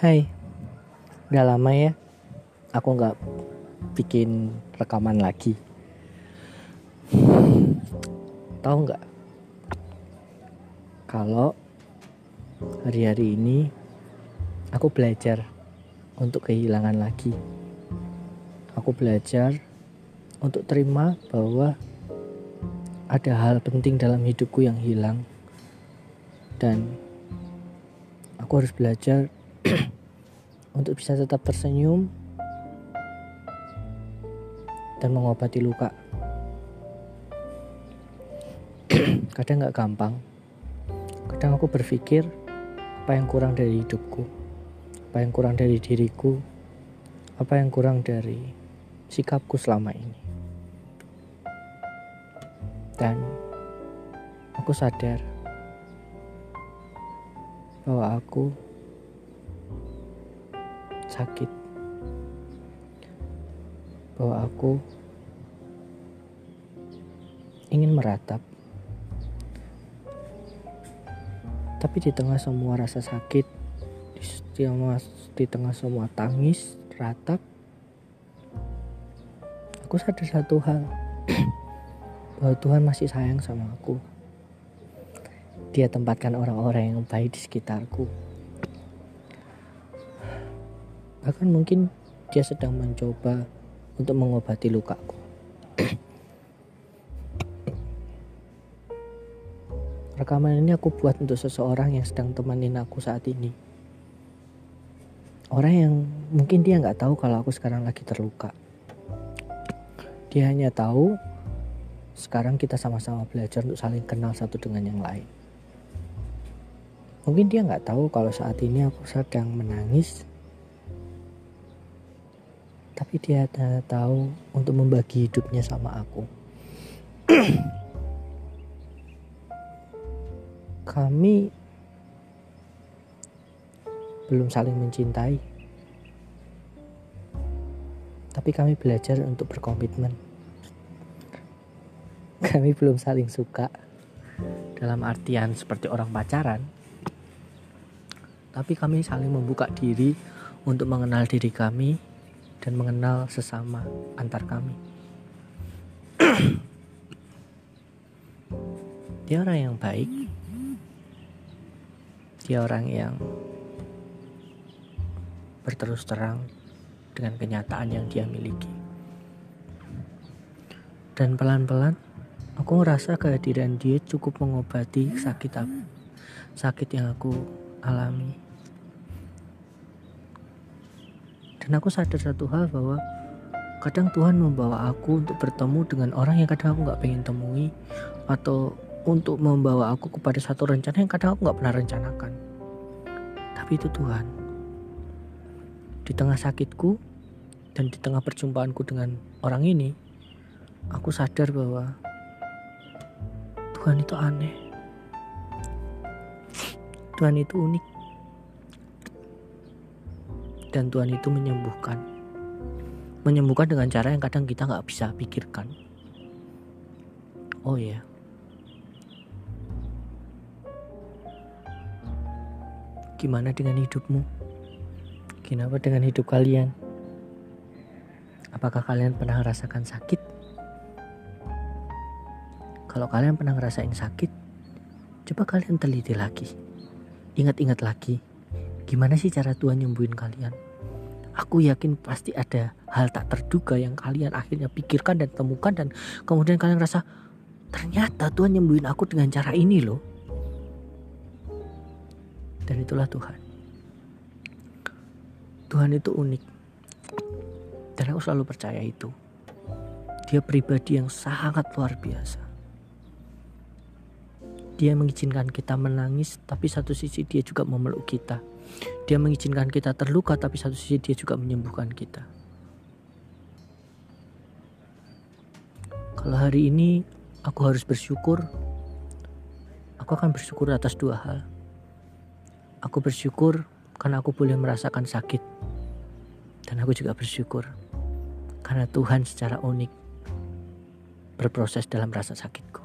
Hai, udah lama ya aku nggak bikin rekaman lagi. Tahu nggak? Kalau hari-hari ini aku belajar untuk kehilangan lagi. Aku belajar untuk terima bahwa ada hal penting dalam hidupku yang hilang dan aku harus belajar untuk bisa tetap tersenyum dan mengobati luka. Kadang gak gampang. Kadang aku berpikir apa yang kurang dari hidupku, apa yang kurang dari diriku, apa yang kurang dari sikapku selama ini. Dan aku sadar bahwa aku sakit. Bahwa aku ingin meratap. Tapi di tengah semua rasa sakit di tengah, di tengah semua tangis ratap aku sadar satu hal. Bahwa Tuhan masih sayang sama aku. Dia tempatkan orang-orang yang baik di sekitarku. Bahkan mungkin dia sedang mencoba untuk mengobati lukaku. Rekaman ini aku buat untuk seseorang yang sedang temenin aku saat ini. Orang yang mungkin dia nggak tahu kalau aku sekarang lagi terluka. Dia hanya tahu sekarang kita sama-sama belajar untuk saling kenal satu dengan yang lain. Mungkin dia nggak tahu kalau saat ini aku sedang menangis. Tapi dia tahu untuk membagi hidupnya sama aku. Kami belum saling mencintai. Tapi kami belajar untuk berkomitmen. Kami belum saling suka dalam artian seperti orang pacaran tapi kami saling membuka diri untuk mengenal diri kami dan mengenal sesama antar kami. Dia orang yang baik. Dia orang yang berterus terang dengan kenyataan yang dia miliki. Dan pelan-pelan aku ngerasa kehadiran dia cukup mengobati sakit aku. Sakit yang aku alami. Dan aku sadar satu hal bahwa kadang Tuhan membawa aku untuk bertemu dengan orang yang kadang aku nggak pengen temui atau untuk membawa aku kepada satu rencana yang kadang aku nggak pernah rencanakan. Tapi itu Tuhan. Di tengah sakitku dan di tengah perjumpaanku dengan orang ini, aku sadar bahwa Tuhan itu aneh. Tuhan itu unik. Dan Tuhan itu menyembuhkan. Menyembuhkan dengan cara yang kadang kita nggak bisa pikirkan. Oh ya. Gimana dengan hidupmu? Gimana dengan hidup kalian? Apakah kalian pernah merasakan sakit? Kalau kalian pernah ngerasain sakit, coba kalian teliti lagi. Ingat-ingat lagi, gimana sih cara Tuhan nyembuhin kalian? Aku yakin pasti ada hal tak terduga yang kalian akhirnya pikirkan dan temukan dan kemudian kalian rasa ternyata Tuhan nyembuhin aku dengan cara ini loh. Dan itulah Tuhan. Tuhan itu unik. Dan aku selalu percaya itu. Dia pribadi yang sangat luar biasa. Dia mengizinkan kita menangis, tapi satu sisi dia juga memeluk kita. Dia mengizinkan kita terluka, tapi satu sisi dia juga menyembuhkan kita. Kalau hari ini aku harus bersyukur, aku akan bersyukur atas dua hal. Aku bersyukur karena aku boleh merasakan sakit. Dan aku juga bersyukur karena Tuhan secara unik berproses dalam rasa sakitku.